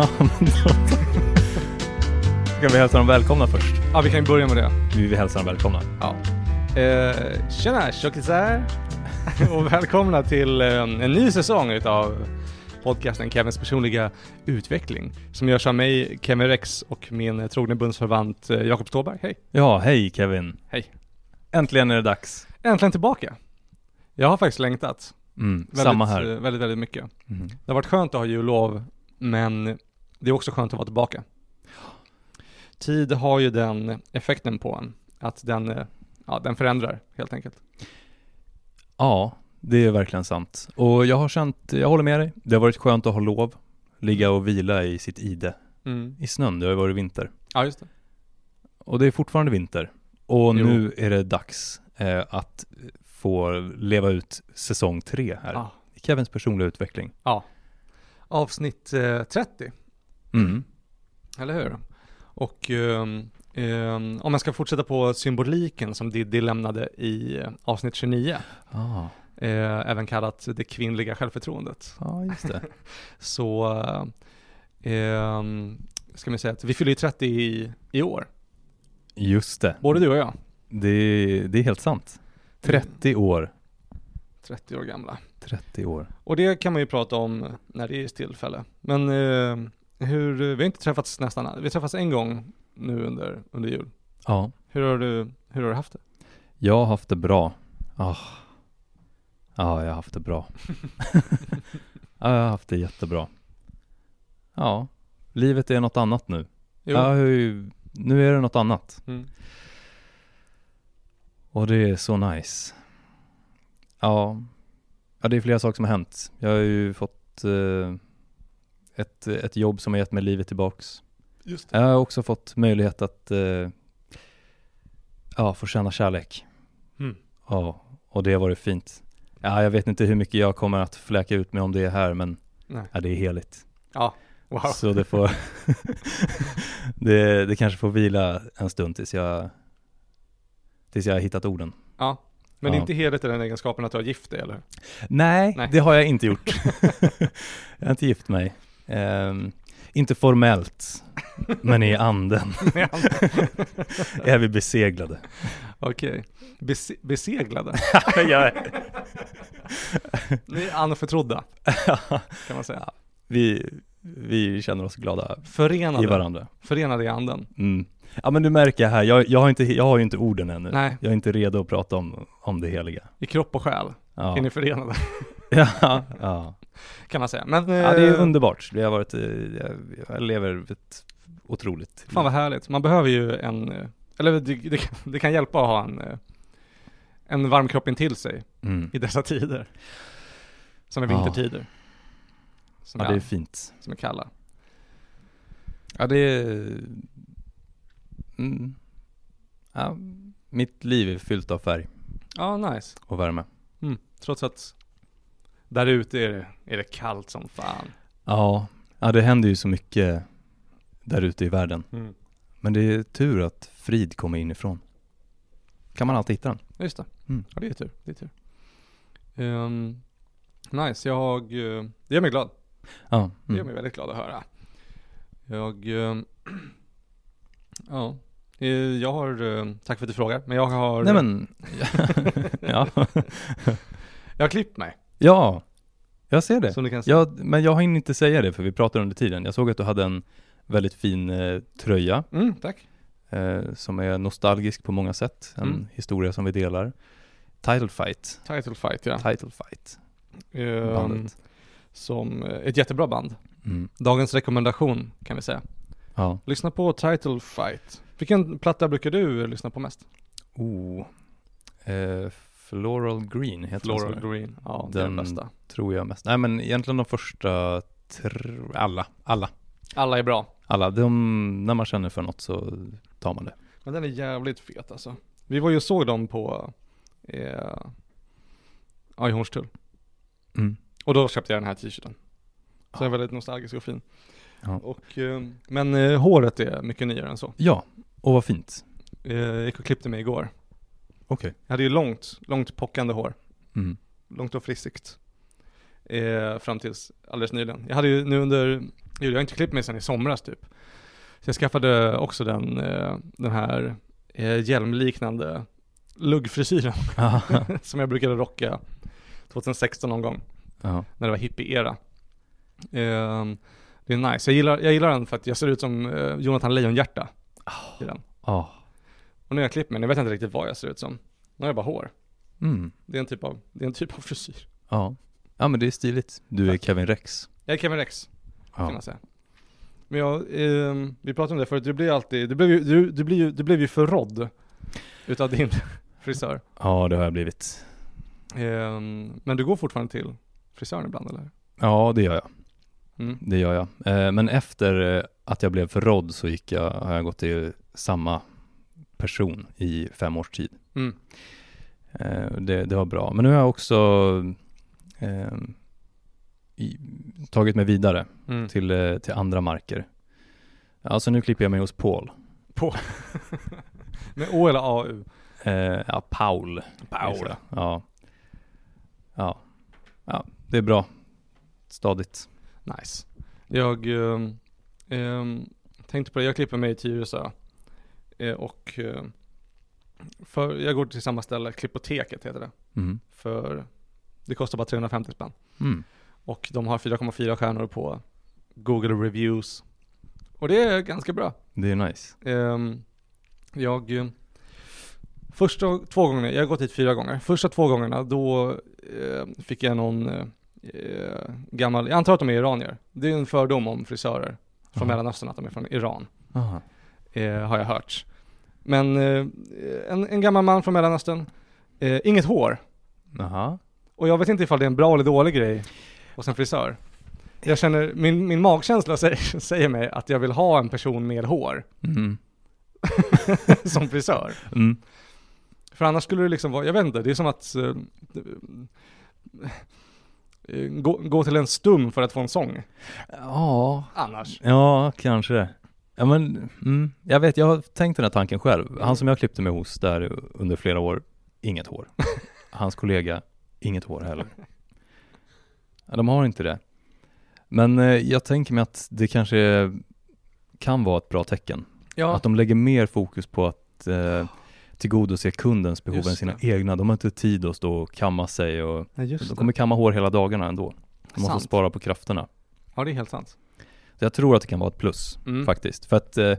Ja, men då... Ska vi hälsa dem välkomna först? Ja, vi kan ju börja med det. Vi vill hälsa dem välkomna. Ja. Eh, tjena tjockisar! och välkomna till eh, en ny säsong utav podcasten Kevins personliga utveckling som görs av mig, Kevin Rex och min trogne bundsförvant eh, Jakob Ståberg. Hej! Ja, hej Kevin. Hej. Äntligen är det dags. Äntligen tillbaka! Jag har faktiskt längtat. Mm, Väldigt, samma här. eh, Väldigt, väldigt mycket. Mm. Det har varit skönt att ha jullov, men det är också skönt att vara tillbaka. Tid har ju den effekten på en, att den, eh, ja, den förändrar helt enkelt. Ja, det är verkligen sant. Och jag har känt, jag håller med dig. Det har varit skönt att ha lov, ligga och vila i sitt ide. Mm. I snön, det har ju varit vinter. Ja, just det. Och det är fortfarande vinter. Och Jo. nu är det dags eh, att få leva ut säsong tre här. I Kevins personliga utveckling. Ja. Avsnitt eh, 30, Mm. eller hur? Och ehm, om jag ska fortsätta på symboliken som Diddy lämnade i eh, avsnitt 29, Ah. eh, även kallat det kvinnliga självförtroendet, Ja, just det. så ehm, ska man säga att vi fyller ju 30 i, i år, Just det. både du och jag, Det, det är helt sant. 30 år. 30 år gamla. 30 år. Och det kan man ju prata om när det är tillfälle. Men eh, hur, vi har inte träffats nästan, vi har träffats en gång nu under, under jul. Ja. Hur har du, hur har du haft det? Jag har haft det bra. Ah. Ja, jag har haft det bra. ja, jag har haft det jättebra. Ja, livet är något annat nu. Jo. Jag har ju, nu är det något annat. Mm. Och det är så nice. Ja, ja det är flera saker som har hänt. Jag har ju fått eh, ett, ett jobb som har gett mig livet tillbaks. Jag har också fått möjlighet att eh, ja, få känna kärlek. Mm. Ja, och det har varit fint. Ja, jag vet inte hur mycket jag kommer att fläka ut mig om det här, men ja, det är heligt. Ja, wow. Så det får, det, det kanske får vila en stund tills jag, tills jag har hittat orden. Ja. Men Ja. inte heligt i den egenskapen att du har gift dig eller? Nej, Nej. det har jag inte gjort. jag har inte gift mig. Ehm, inte formellt, men i anden är vi beseglade. Okej. Bese- beseglade? jag, Ni är anförtrodda, kan man säga. vi, vi känner oss glada i Förenade. varandra. Förenade i anden. Mm. Ja men du märker här, jag, jag, har inte, jag har ju inte orden ännu. Nej. Jag är inte redo att prata om, om det heliga. I kropp och själ Ja, är ni förenade, ja, ja. Kan man säga. Men, ja det är eh, underbart. Det har varit, jag, lever ett otroligt Fan vad härligt. Man behöver ju en, eh, eller det, det, kan- det kan hjälpa att ha en, eh, en varm kropp intill sig mm. i dessa tider. Som är vintertider. Som, Ja är, det är fint. som är kalla. Ja det är, mm. ja, mitt liv är fyllt av färg Ja, nice. och värme. Mm. Trots att där ute är det, är det kallt som fan. Ja, ja det händer ju så mycket där ute i världen. Mm. Men det är tur att frid kommer inifrån. Kan man alltid hitta den. Just det. Mm. Ja, det är tur. Det är tur. Ehm, nice, jag, eh, det gör mig glad. Ja, Det gör mm. mig väldigt glad att höra. Jag, ehm, ja, Eh, jag har, eh, tack för att du frågar, men jag har, Nej men, ja. jag har klippt mig, ja, jag ser det. som du kan se. Ja, men jag hinner inte säga det för vi pratade under tiden. Jag såg att du hade en väldigt fin eh, tröja Mm, tack. eh, som är nostalgisk på många sätt. En Mm. historia som vi delar. Title Fight. Title Fight, ja. Title Fight. Bandet. som eh, ett jättebra band. Mm. Dagens rekommendation kan vi säga. Ja. Lyssna på Title Fight. Vilken platta brukar du lyssna på mest? Oh. Eh, Floral Green heter den Floral så. Green. Ja, det den Den- bästa. Tror jag mest. Nej men egentligen de första, tr- alla, alla. Alla är bra. Alla, de, när man känner för något så tar man det. Men den är jävligt fet alltså. Vi var ju och såg dem på, eh, ja i Hornstull. Mm. Och då köpte jag den här t-shirten. Så den är väldigt nostalgisk och fin. Ja. Och, eh, men eh, håret är mycket nyare än så. Ja, och vad fint. Eh, jag gick och klippte mig igår. Okej. Jag hade ju långt, långt pockande hår. Mm. Långt och friskt. Eh, fram tills alldeles nyligen. Jag hade ju nu under, jag har inte klippt mig sedan i somras typ. Så jag skaffade också den, eh, den här eh, hjälmliknande luggfrisyren som jag brukade rocka 2016 någon gång ja. när det var hippie-era. Ehm, det är nice. Jag gillar, jag gillar den för att jag ser ut som eh, Jonathan Lejonhjärta i den. Ja. Och nu har jag klippt mig, jag vet inte riktigt vad jag ser ut som. Nu har jag bara hår. Mm. Det är en typ av, det är en typ av frisyr. Ja. Ja men det är stiligt. Du är Tack. Kevin Rex. Jag är Kevin Rex, kan Ja. man säga. Men jag, ehm, vi pratade om det förut, du blir alltid, du blev ju, du, du blir ju, du blev ju förrådd utav din frisör. ja, det har jag blivit. Ehm, men du går fortfarande till frisören ibland eller? Ja, det gör jag. Mm. Det gör jag. Eh, men efter eh, att jag blev förrådd så gick jag, har jag gått till samma person i fem års tid. Mm. Eh, det, det var bra. Men nu har jag också eh, i, tagit mig vidare Mm. till, eh, till andra marker. Alltså nu klipper jag mig hos Paul. Med Å eller AU? Eh, ja, Paul. Paul. Ja. ja. Ja, det är bra. Stadigt. Nice. Jag ehm, tänkte på det, jag klipper mig i Tyresö. Eh, och eh, för, jag går till samma ställe, Klippoteket heter det. Mm. För det kostar bara 350 spänn. Mm. Och de har 4,4 stjärnor på Google Reviews. Och det är ganska bra. Det är nice. Ehm, jag, första två gångerna, jag har gått hit fyra gånger. Första två gångerna då eh, fick jag någon gammal, jag antar att de är iranier. Det är en fördom om frisörer från. Mellanöstern att de är från Iran, Aha. Eh, har jag hört. Men eh, en, en gammal man från Mellanöstern, eh, inget hår. Aha. Och jag vet inte ifall det är en bra eller dålig grej hos en frisör. Jag känner, min, min magkänsla säger, säger mig att jag vill ha en person med hår Mm. som frisör. Mm. För annars skulle det liksom vara, jag vet inte, det är som att eh, gå, gå till en stum för att få en sång. Ja, Annars. ja kanske. Ja men, mm, jag vet, jag har tänkt den här tanken själv. Han som jag klippte mig hos där under flera år, inget hår. Hans kollega, inget hår heller. Ja, de har inte det. Men eh, jag tänker mig att det kanske kan vara ett bra tecken. Ja, Att de lägger mer fokus på att eh, tillgodose kundens behov än sina egna. De har inte tid att stå och kamma sig och ja just de kommer kamma hår hela dagarna ändå. De måste Sant. spara på krafterna. Ja, det är helt sant. Så jag tror att det kan vara ett plus Mm. faktiskt. För att eh,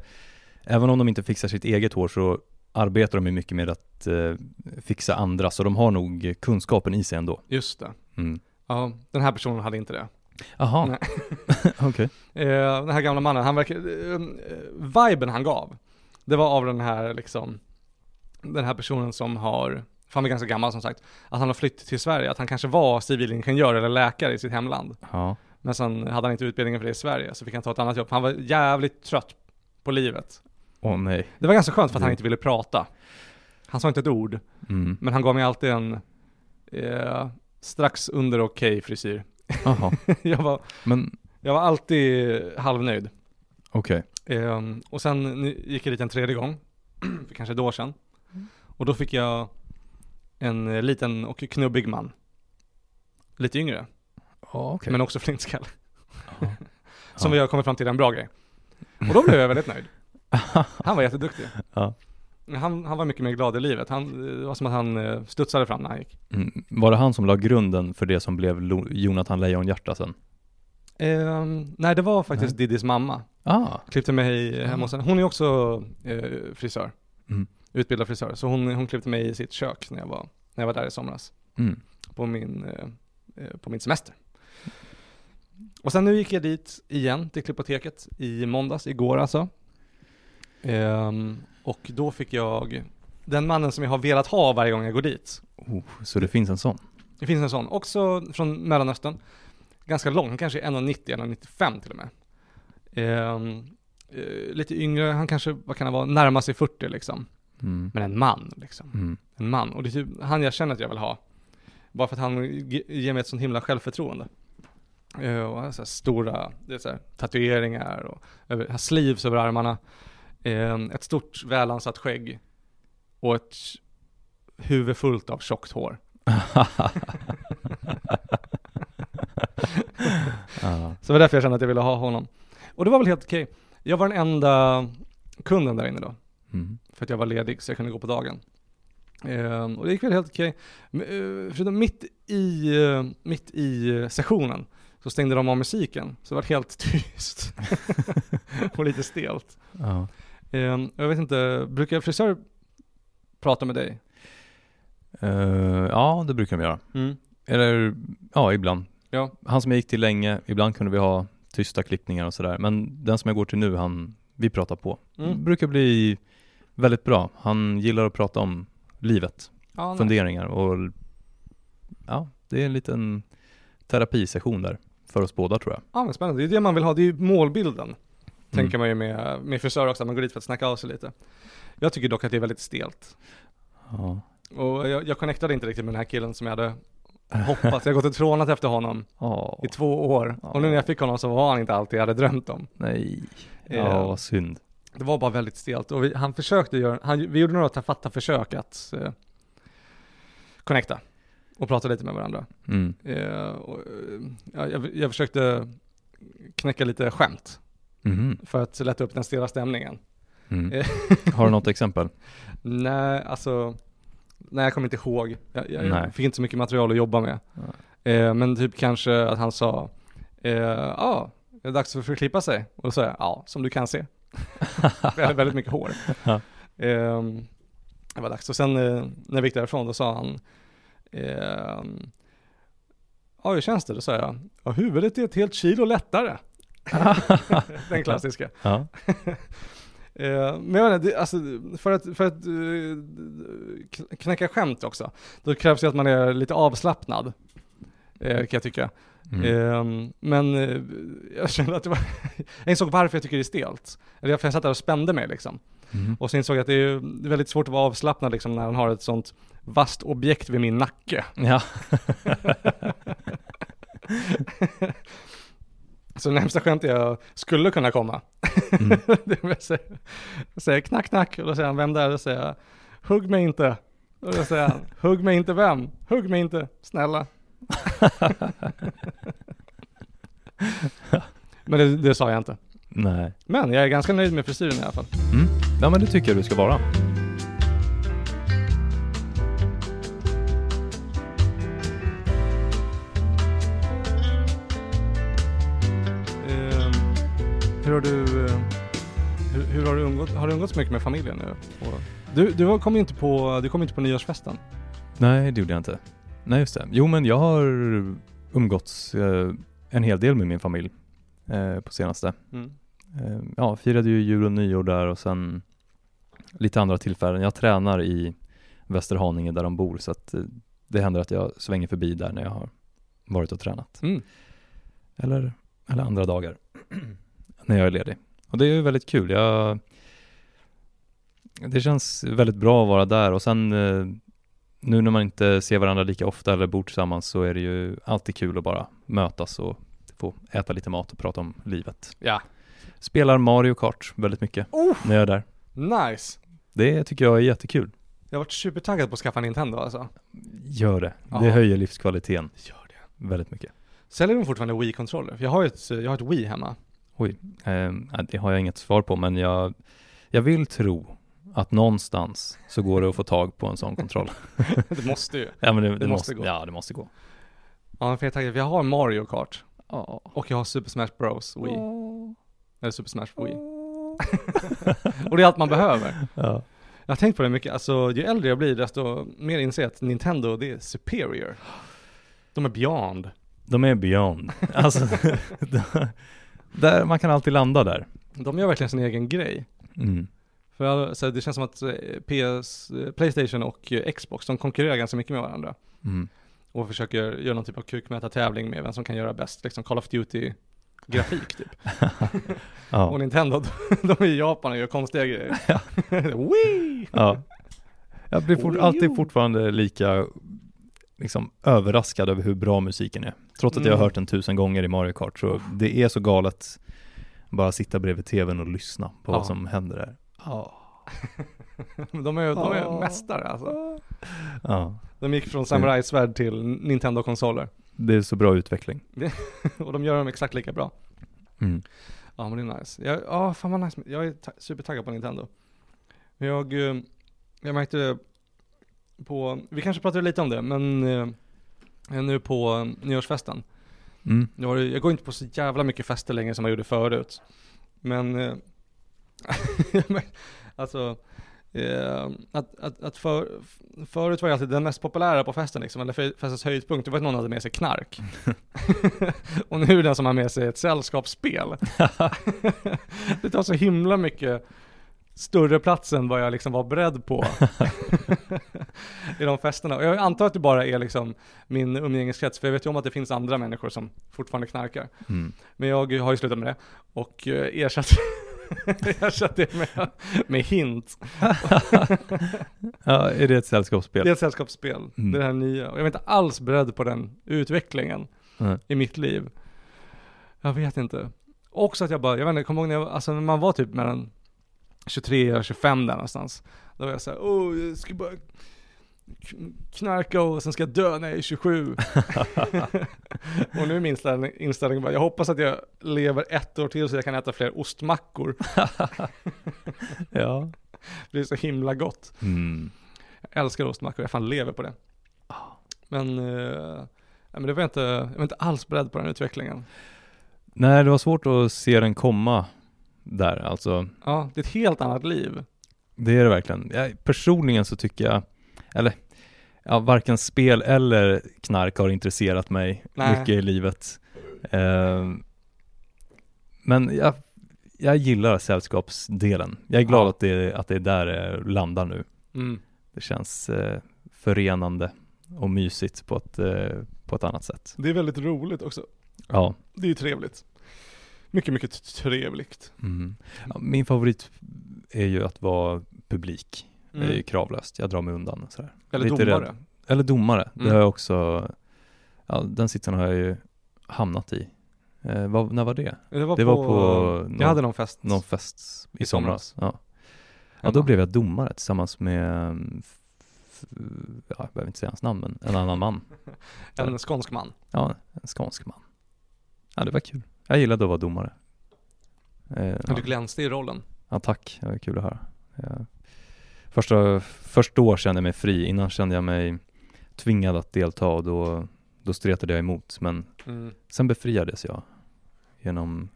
även om de inte fixar sitt eget hår så arbetar de ju mycket med att eh, fixa andra. Så de har nog kunskapen i sig ändå. Just det. Mm. Ja, den här personen hade inte det. Jaha, okej. Eh, den här gamla mannen, han verkar, eh, viben han gav, det var av den här liksom, den här personen som har, för han är ganska gammal som sagt, att han har flytt till Sverige, att han kanske var civilingenjör eller läkare i sitt hemland. Ja. Men sen hade han inte utbildningen för det i Sverige, så fick han ta ett annat jobb. Han var jävligt trött på livet. Åh nej. Det var ganska skönt för att han Mm. inte ville prata. Han sa inte ett ord, Mm. men han gav mig alltid en eh, strax under okej frisyr. Jaha, jag, var, men jag var alltid halvnöjd. okej. Ehm, och sen gick jag dit en tredje gång, för kanske ett år sedan. Och då fick jag en eh, liten och knubbig man. Lite yngre, Ja, okej. men också flintskall. Ja. Som vi har kommit fram till är en bra grej. Och då blev jag väldigt nöjd. Han var jätteduktig. Ja. Han, han var mycket mer glad i livet. Han, det var som att han eh, studsade fram när han gick. Mm. Var det han som la grunden för det som blev Lo- Jonathan Lejonhjärta sen? Ehm, nej, det var faktiskt Didis mamma. Ah, Klippte mig hemma hos henne. Hon är också eh, frisör. Mm. Utbildad frisör. Så hon, hon klippte mig i sitt kök när jag var, när jag var där i somras. mm. På min, eh, eh, på min semester. Och sen nu gick jag dit igen till Klippoteket i måndags, igår alltså. Ehm, och då fick jag den mannen som jag har velat ha varje gång jag går dit. Oh, så det finns en sån? Det finns en sån, också från Mellanöstern. Ganska lång, kanske är 1,90, 1,95 till och med. Ehm, eh, lite yngre, han kanske, vad kan han vara, närmar sig 40 liksom. Mm. Men en man liksom. Mm. En man. Och det är typ han jag känner att jag vill ha. Bara för att han ge- ger mig ett sånt himla självförtroende. Eh, och han så stora, så här, tatueringar och över, sleeves över armarna. Eh, ett stort välansatt skägg. Och ett huvud fullt av tjockt hår. Så det var därför jag kände att jag ville ha honom. Och det var väl helt okej. Jag var den enda kunden där inne då. Mm. För att jag var ledig så jag kunde gå på dagen. Ehm, och det gick väl helt okej. Eh, förutom mitt i, eh, mitt i eh, sessionen så stängde de av musiken. Så det var helt tyst. och lite stelt. Ja. Ehm, jag vet inte, brukar frisör prata med dig? Eh, ja, det brukar de göra. Eller, ja, ibland. Ja. Han som jag gick till länge, ibland kunde vi ha tysta klippningar och sådär. Men den som jag går till nu, han, vi pratar på. Mm. Brukar bli väldigt bra. Han gillar att prata om livet, Ja, funderingar och ja, det är en liten terapisession där för oss båda tror jag. Ja men spännande, det är det man vill ha, det är ju målbilden. Mm. Tänker man ju med, med frisör också, man går dit för att snacka av sig lite. Jag tycker dock att det är väldigt stelt. Ja. Och jag, jag connectade inte riktigt med den här killen som jag hade hoppats. Jag har gått och trånat efter honom Ja. i två år. Och nu när jag fick honom så var han inte allt jag hade drömt om. Nej. Eh, Ja, vad synd. Det var bara väldigt stelt. Och vi, han försökte göra, han, vi gjorde några tafatta försök att eh, connecta. Och prata lite med varandra. Mm. Eh, och, eh, ja, jag, jag försökte knäcka lite skämt. Mhm. För att lätta upp den stela stämningen. Mm. Eh. Har du något exempel? Nej, alltså, nej jag kommer inte ihåg. Jag, jag Nej. fick inte så mycket material att jobba med. Eh, men typ kanske att han sa, eh, ja, ah, är det dags för att klippa sig? Och då sa jag, ja, som du kan se. väldigt, väldigt mycket hår. Ja. Eh, det var dags. Och sen eh, när jag gick därifrån, då sa han, eh, ja hur känns det? Då sa jag, ja huvudet är ett helt kilo lättare. Den klassiska. Ja. Eh, men jag det, alltså, för att, för att eh, knäcka skämt också, då krävs det att man är lite avslappnad. Eh, kan jag tycka. Mm. Eh, men eh, jag kände att det var, jag insåg varför jag tycker det är stelt. Eller jag satt där och spände mig liksom. Mhm. Och så insåg jag att det är väldigt svårt att vara avslappnad liksom när han har ett sånt vasst objekt vid min nacke. Ja. Så närmsta skämt jag skulle kunna komma, Mm. det vill säga, jag säger knack knack och då säger han vem där? Då säger jag hugg mig inte. Och då säger han hugg mig inte vem? Hugg mig inte, snälla. Men det, det sa jag inte. Nej. Men jag är ganska nöjd med frisyren i alla fall. Mm. Ja men det tycker jag du ska vara. Hur har du, eh, hur, hur har du umgått, har du umgåtts mycket med familjen nu? Du, du kom ju inte på, du kom inte på nyårsfesten. Nej, det gjorde jag inte. Nej, just det. Jo, men jag har umgåtts eh, en hel del med min familj eh, på senaste. Eh, ja, firade ju jul och nyår där och sen lite andra tillfällen. Jag tränar i Västerhaninge där de bor så att eh, det händer att jag svänger förbi där när jag har varit och tränat. Mm. Eller, eller andra dagar när jag är ledig. Och det är ju väldigt kul. Jag, det känns väldigt bra att vara där och sen eh, nu när man inte ser varandra lika ofta eller bor tillsammans så är det ju alltid kul att bara mötas och få äta lite mat och prata om livet. Ja. Spelar Mario Kart väldigt mycket Oh, när jag är där. nice! Det tycker jag är jättekul. Jag har varit supertaggad på att skaffa Nintendo alltså. Gör det. Ja. Det höjer livskvaliteten Gör det. väldigt mycket. Säljer de fortfarande Wii-kontroller? Jag har ju ett, jag har ett Wii hemma. Eh, det har jag inget svar på men jag, jag vill tro att någonstans så går det att få tag på en sån kontroll. det måste ju. ja men det, det, måste måste, gå. Ja det måste gå. Ja, för jag för Jag har Mario Kart. Ja. Och jag har Super Smash Bros Wii. Eller Super Smash Wii. och det är allt man behöver. Ja. Jag har tänkt på det mycket, alltså ju äldre jag blir desto mer inser jag att Nintendo, det är superior. De är beyond. De är beyond. Alltså, där, man kan alltid landa där. De gör verkligen sin egen grej. Mm. För så det känns som att eh, PS, eh, Playstation och eh, Xbox, de konkurrerar ganska mycket med varandra. Mm. Och försöker göra någon typ av kukmätartävling med vem som kan göra bäst, liksom Call of Duty grafik typ. Ja. Och Nintendo, de är i Japan och gör konstiga grejer. Wii! ja. Jag blir fort, alltid fortfarande lika liksom, överraskad över hur bra musiken är. Trots att jag har Mm. hört den tusen gånger i Mario Kart så det är så galet bara sitta bredvid tvn och lyssna på Ja. vad som händer där. Ja. De är, de är Ja. mästare alltså. Ja. De gick från samurajsvärd till Nintendo-konsoler. Det är så bra utveckling. och de gör dem exakt lika bra. Mm. Ja men det är nice. Ja fan vad nice. Jag är ta- supertaggad på Nintendo. Jag, eh, jag märkte på, vi kanske pratade lite om det, men eh, nu på nyårsfesten. Mm. Jag, jag går inte på så jävla mycket fester längre som jag gjorde förut. Men, eh, alltså, eh, att, att, att för, förut var jag alltid den mest populära på festen liksom, eller fe- festens höjdpunkt, det var att någon hade med sig knark. och nu är det den som har med sig ett sällskapsspel. det tar så himla mycket större plats än vad jag liksom var beredd på i de festerna. Och jag antar att det bara är liksom min umgängeskrets, för jag vet ju om att det finns andra människor som fortfarande knarkar. Mm. Men jag har ju slutat med det och eh, ersatt, ersatt det med, med hint. Ja, är det ett sällskapsspel? Det är ett sällskapsspel, Mm. det är det här nya. Och jag var inte alls beredd på den utvecklingen Mm. i mitt liv. Jag vet inte. Också att jag bara, jag vet inte, kommer ihåg när, jag, alltså när man var typ mellan 23 och 25 där någonstans. Då var jag såhär, åh jag ska bara knarka och sen ska jag dö när jag är 27. och nu är min inställning, inställning bara, jag hoppas att jag lever ett år till så jag kan äta fler ostmackor. ja. Det är så himla gott. Mm. Jag älskar ostmackor, jag fan lever på det. Men, eh, men det var jag inte, jag var inte alls beredd på den utvecklingen. Nej, det var svårt att se den komma där, alltså. Ja, det är ett helt annat liv. Det är det verkligen. Jag, personligen så tycker jag, eller, ja, varken spel eller knark har intresserat mig Nej. mycket i livet. Ehm, men jag, jag gillar sällskapsdelen. Jag är glad Ja. att, det, att det är där det landar nu. Mm. Det känns eh, förenande och mysigt på ett, eh, på ett annat sätt. Det är väldigt roligt också. Ja. Det är ju trevligt. Mycket, mycket trevligt. Mm. ja. Min favorit är ju att vara publik. Det är ju kravlöst. Jag drar mig undan sådär. Eller lite domare. rädd. Eller domare. Det Mm. har jag också, ja, den sitsen har jag ju hamnat i. Eh, vad, när var det? Det var Det på, var på jag någon- hade någon fest. Någon fest i, I somras. somras. Ja. ja, då blev jag domare tillsammans med, mm, ja, jag behöver inte säga hans namn, men en annan man. En skånsk man. Ja, en skånsk man. Ja, det var kul. Jag gillade att vara domare. Eh, ja. du glänste i rollen. Ja, tack. Det var kul att höra. Jag, första, först då kände jag mig fri. Innan kände jag mig tvingad att delta och då, då stretade jag emot. Men Mm. sen befriades jag genom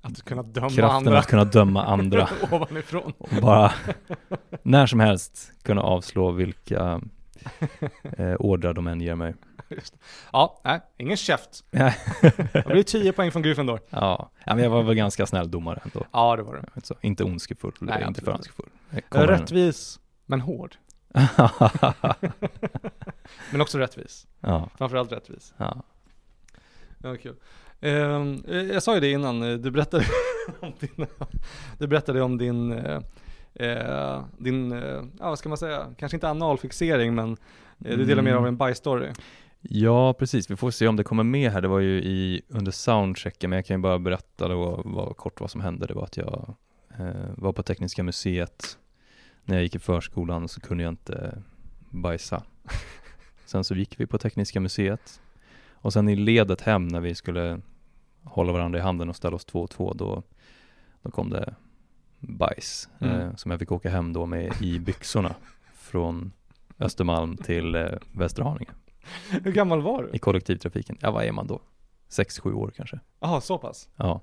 Att kunna döma kraften andra att kunna döma andra ovanifrån. och bara när som helst kunna avslå vilka eh, ordrar de än ger mig. Ja, nej, ingen käft. Det blir 10 poäng från Gryffindor. Ja, ja, men jag var väl ganska snäll domare ändå. Ja, det var det. Så, inte ondskefull, Nej, inte för inte. ondskefull. Rättvis, men hård. Men också rättvis. ja, Framförallt rättvis. ja. Ja, kul. Eh, jag sa ju det innan, eh, du berättade om din, du berättade om din, eh, din, eh, ja vad ska man säga, kanske inte analfixering men eh, du delar med dig av Mm. en bajsstory. Ja, precis. Vi får se om det kommer med här. Det var ju i, under soundchecken, men jag kan ju bara berätta då vad, kort vad som hände. Det var att jag eh, var på Tekniska museet. När jag gick i förskolan så kunde jag inte bajsa. Sen så gick vi på Tekniska museet. Och sen i ledet hem när vi skulle hålla varandra i handen och ställa oss två och två, då, då kom det bajs. Mm. Eh, som jag fick åka hem då med i byxorna från Östermalm till eh, Västerhaninge Hur gammal var du? i kollektivtrafiken. Ja, vad är man då? Sex, sju år kanske. Jaha, så pass. Ja.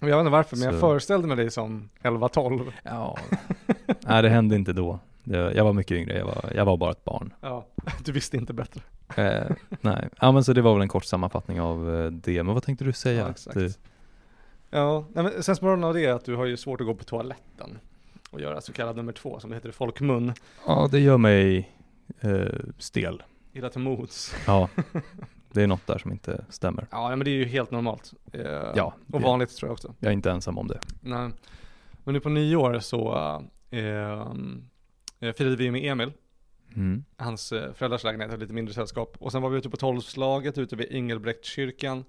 Jag vet inte varför, men jag Så- föreställde mig dig som 11-12. Ja. Nej, det hände inte då. Det, jag var mycket yngre, jag var, jag var bara ett barn. Ja, du visste inte bättre. Eh, nej, ja men så det var väl en kort sammanfattning av eh, det. Men vad tänkte du säga? Ja, exakt. Det, Ja, nej, men sensmoralen av det är att du har ju svårt att gå på toaletten och göra så kallad nummer två, som det heter i folkmun, ja, det gör mig eh, stel. Illa till mods. Ja, det är något där som inte stämmer. Ja, men det är ju helt normalt. Eh, Ja, Och det- vanligt tror jag också. Jag är inte ensam om det. Nej. Men nu på nyår så eh, eh, firade vi med Emil, Mm. hans eh, föräldrars lägenhet, lite mindre sällskap. Och sen var vi ute på tolvslaget ute vid Ingelbrektkyrkan.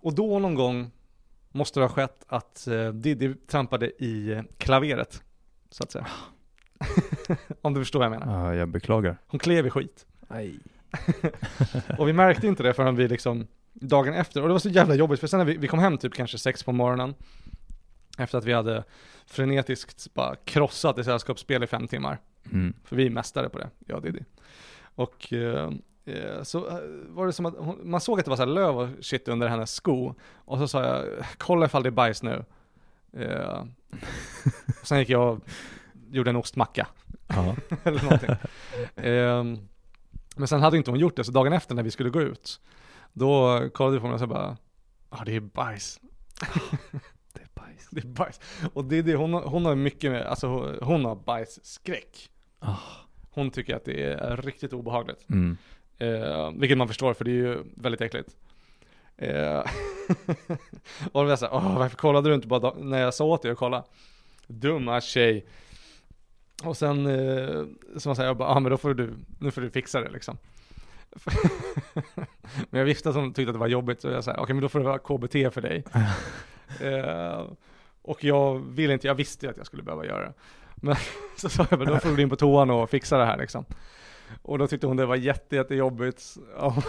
Och då någon gång måste det ha skett att eh, Diddy trampade i klaveret, så att säga. Om du förstår vad jag menar. Ja, jag beklagar. Hon klev i skit. Nej. och vi märkte inte det förrän vi liksom dagen efter, och det var så jävla jobbigt för sen när vi, vi kom hem typ kanske sex på morgonen efter att vi hade frenetiskt bara krossat ett sällskapsspel i fem timmar. Mm. För vi är mästare på det, jag och Diddy. Och eh, eh, så eh, var det som att hon, man såg att det var så löv och shit under hennes sko. Och så sa jag, kolla ifall det är bajs nu. Eh, sen gick jag och gjorde en ostmacka. Eller någonting. Eh, men sen hade inte hon gjort det, så dagen efter när vi skulle gå ut, då kollade vi på mig och så bara, ja ah, det är bajs. Det är bajs. Det är bajs. Och det är det, hon, hon har mycket med, alltså hon- hon har bajsskräck. Ah. Hon tycker att det är riktigt obehagligt. Mm. Eh, vilket man förstår för det är ju väldigt äckligt. Eh, och då var jag såhär, åh varför kollade du inte bara när jag sa åt dig att kolla? Dumma tjej. Och sen, eh, så man säger, jag bara, ah, men då får du, nu får du fixa det liksom. men jag att hon tyckte att det var jobbigt, så jag sa, okej men då får det vara KBT för dig. eh, och jag ville inte, jag visste att jag skulle behöva göra det. Men så sa jag, då får du gå in på toan och fixa det här liksom. Och då tyckte hon det var jätte, jättejobbigt. Ja.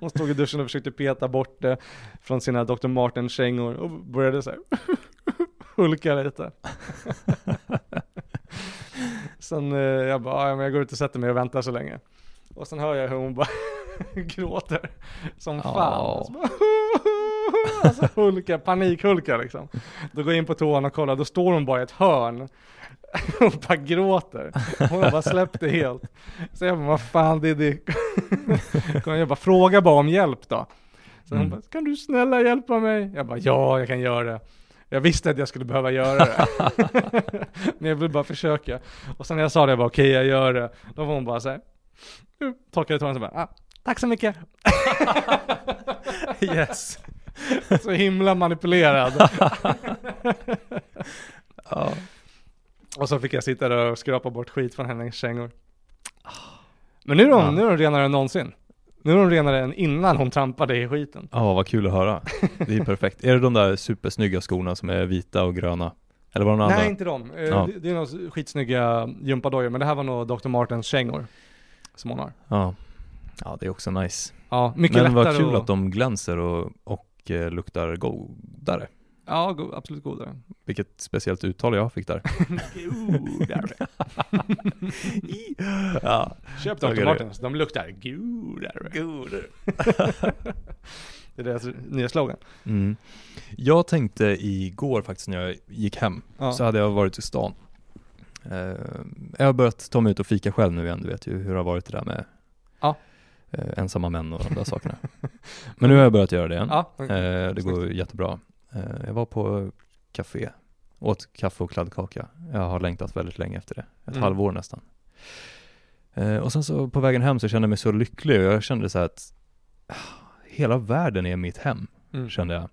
hon stod i duschen och försökte peta bort det från sina Dr. Martens-kängor och började så här hulka lite. Sen eh, jag bara, ja, men jag går ut och sätter mig och väntar så länge. Och sen hör jag hur hon bara gråter som fan. Ja. Så bara, alltså hulka, panikhulka liksom. Då går jag in på toan och kollar, då står hon bara i ett hörn och bara gråter. Hon har bara släppt det helt. Så jag bara, vad fan det är det. Kom Jag bara, fråga bara om hjälp då. Så hon Mm. bara, kan du snälla hjälpa mig? Jag bara, ja jag kan göra det. Jag visste att jag skulle behöva göra det. Men jag vill bara försöka. Och sen när jag sa det, jag bara okej jag gör det. Då var hon bara såhär, torkade tårna och så bara, ah, tack så mycket. Yes. så himla manipulerad. Ja. Och så fick jag sitta där och skrapa bort skit från hennes kängor. Men nu är de, Ja. nu är de renare än någonsin. Nu är de renare än innan hon trampade i skiten. Ja, vad kul att höra. Det är perfekt. Är det de där supersnygga skorna som är vita och gröna? Eller var det några Nej andra? inte de. Eh, Ja. Det, är några skitsnygga gympadojor, men det här var nog Dr. Martens kängor. Som hon har. Ja. Ja, det är också nice. Ja, mycket Men lättare vad kul att- att de glänser och, och eh, luktar godare. Ja, go, absolut godare. Vilket speciellt uttal jag fick där. Godare. ja. Köp Dr. Martens, de luktar godare. Godare. Det är deras nya slogan. Mm. Jag tänkte igår faktiskt när jag gick hem, Ja. så hade jag varit i stan. Eh, jag har börjat ta mig ut och fika själv nu igen, du vet ju hur det har varit det där med Ja. eh, ensamma män och de där sakerna. Men nu har jag börjat göra det igen. Ja, Eh, det går jättebra. Eh, jag var på café, åt kaffe och kladdkaka. Jag har längtat väldigt länge efter det, ett Mm. halvår nästan. Eh, och sen så på vägen hem så kände jag mig så lycklig och jag kände så här att ah, hela världen är mitt hem, mm. kände jag.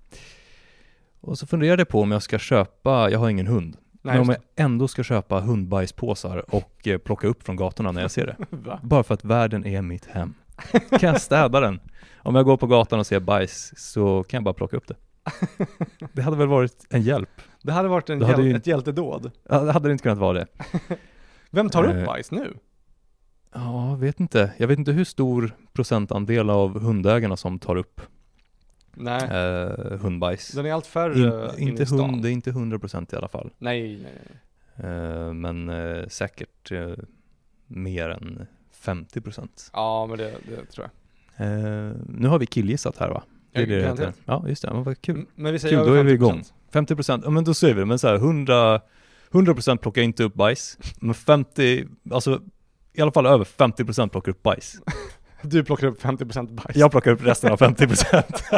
Och så funderade jag på om jag ska köpa, jag har ingen hund, Nej, men om jag ändå ska köpa hundbajspåsar och eh, plocka upp från gatorna när jag ser det. Bara för att världen är mitt hem. Kan jag städa den? Om jag går på gatan och ser bajs så kan jag bara plocka upp det. Det hade väl varit en hjälp? Det hade varit en Det hjäl- ju- ett hjältedåd. Ja, det hade det inte kunnat vara det. Vem tar upp Eh, bajs nu? Ja, vet inte. Jag vet inte hur stor procentandel av hundägarna som tar upp Nej, eh, hundbajs. den är allt färre In, inte hund, det är inte 100 procent i alla fall. Nej, nej, nej. Eh, men eh, säkert eh, mer än 50 procent. Ja, men det, det tror jag. Eh, nu har vi killgissat här va? Det är Ja, det det heter. Ja, just det. Men vad kul. Men vi säger Kul, då är vi 50%. igång. 50 procent, ja men då säger vi det, men så här 100, 100 procent plockar inte upp bajs, men 50, alltså i alla fall över 50 procent plockar upp bajs. Du plockar upp 50% bajs. Jag plockar upp resten av 50 procent.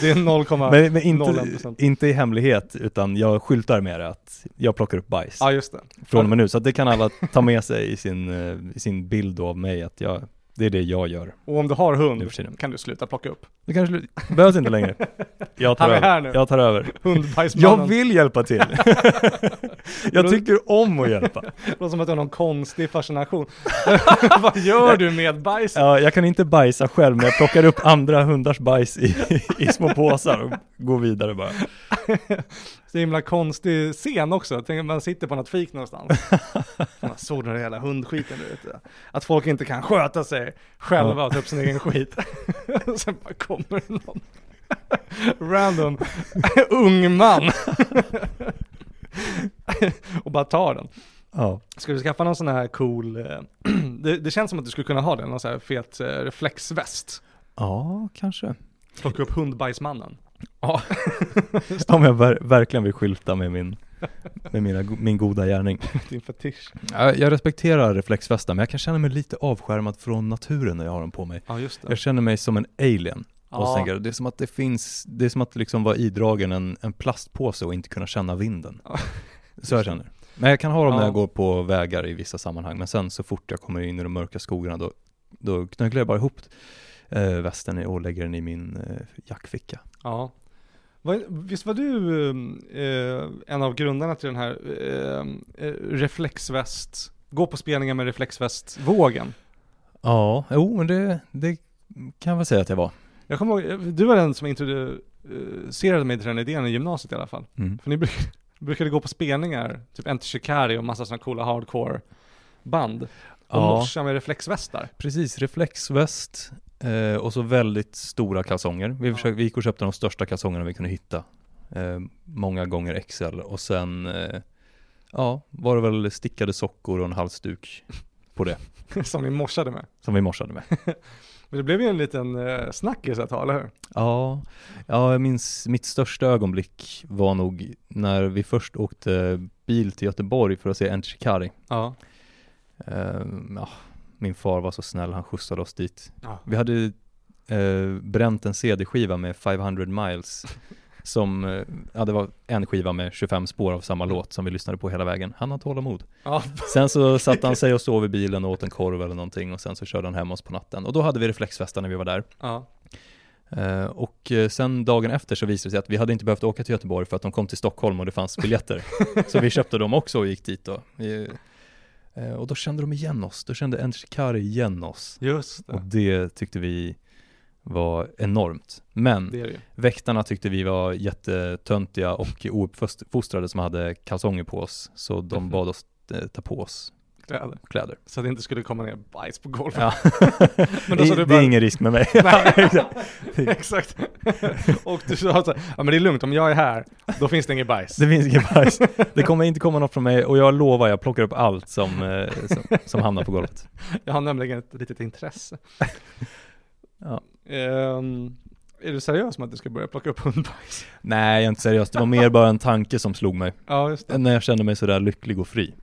Det är 0,... men men inte, 0,1%. inte i hemlighet, utan jag skyltar med det att jag plockar upp bajs Ja, just det. från och med nu. Så att det kan alla ta med sig i sin, eh, i sin bild av mig, att jag, det är det jag gör Och om du har hund kan du sluta plocka upp. Det kanske behövs inte längre. jag tar Han är över. här nu. Jag tar över. Hundbajsmannen. Jag vill hjälpa till. jag tycker om att hjälpa. Det låter som att du har någon konstig fascination. Vad gör du med bajset? Ja, jag kan inte bajsa själv, men jag plockar upp andra hundars bajs i, i små påsar och går vidare bara. Så himla konstig scen också. Tänk man sitter på något fik någonstans. Man såg den där jävla hundskiten du vet. Att folk inte kan sköta sig själva och ta upp sin egen skit. Och Sen bara kommer det någon random ung man. och bara tar den. Ja. Ska du skaffa någon sån här cool, eh, det, det känns som att du skulle kunna ha det, någon sån här fet eh, reflexväst. Ja, kanske. Plocka upp hundbajsmannen. Ja. Om jag ver verkligen vill skylta med min, med mina, min goda gärning. Din fetisch. Jag, jag respekterar reflexvästar, men jag kan känna mig lite avskärmad från naturen när jag har dem på mig. Ja just det. Jag känner mig som en alien. Och Ja. tänker jag, det är som att det finns, det är som att liksom vara idragen en, en plastpåse och inte kunna känna vinden. Ja. Så jag känner. Men jag kan ha dem när Ja. jag går på vägar i vissa sammanhang, men sen så fort jag kommer in i de mörka skogarna då, då knögglar jag bara ihop eh, västen och lägger den i min eh, jackficka. Ja. Visst var du eh, en av grundarna till den här eh, eh, reflexväst, gå på spelningar med reflexväst-vågen? Ja, jo men det, det kan jag väl säga att jag var. Jag kommer ihåg, du var den som introducerade mig till den idén i gymnasiet i alla fall. Mm. För ni bruk, brukade gå på spelningar, typ Enter Shikari och massa sådana coola hardcore band. Och Ja. morsa med reflexvästar. Precis, reflexväst eh, och så väldigt stora kalsonger. Vi, Ja. försökte, vi gick och köpte de största kalsongerna vi kunde hitta. Eh, många gånger XL och sen, eh, ja, var det väl stickade sockor och en halsduk på det. som ni morsade med. Som vi morsade med. Men det blev ju en liten eh, snackis ett tag, eller hur? Ja, ja, jag minns mitt största ögonblick var nog när vi först åkte bil till Göteborg för att se Enter Shikari. Ja. Eh, ja, min far var så snäll, han skjutsade oss dit. ja. Vi hade eh, bränt en CD-skiva med 500 miles som, eh, ja det var en skiva med 25 spår av samma låt som vi lyssnade på hela vägen. Han har tålamod. ja. Sen så satte han sig och sov i bilen och åt en korv eller någonting och sen så körde han hem oss på natten. Och då hade vi reflexvästar när vi var där. ja. Eh, och eh, sen dagen efter så visade det sig att vi hade inte behövt åka till Göteborg för att de kom till Stockholm och det fanns biljetter. så vi köpte dem också och gick dit då. Vi, och då kände de igen oss, då kände Enter Shikari igen oss. Just Och det. det tyckte vi var enormt. Men Det det väktarna tyckte vi var jättetöntiga och ouppfostrade som hade kalsonger på oss. Så de Mhm. bad oss eh, ta på oss Kläder. kläder. Så att det inte skulle komma ner bajs på golvet. Ja. Men då det, du det bara- är ingen risk med mig. Exakt. och du sa så här, ja men det är lugnt, om jag är här, då finns det inget bajs. Det finns inget bajs. Det kommer inte komma något från mig och jag lovar, jag plockar upp allt som, eh, som, som hamnar på golvet. Jag har nämligen ett litet intresse. Ja. Ehm, är du seriös med att du ska börja plocka upp hundbajs? Nej, jag är inte seriös. Det var mer bara en tanke som slog mig. Ja, just det. När jag kände mig sådär lycklig och fri.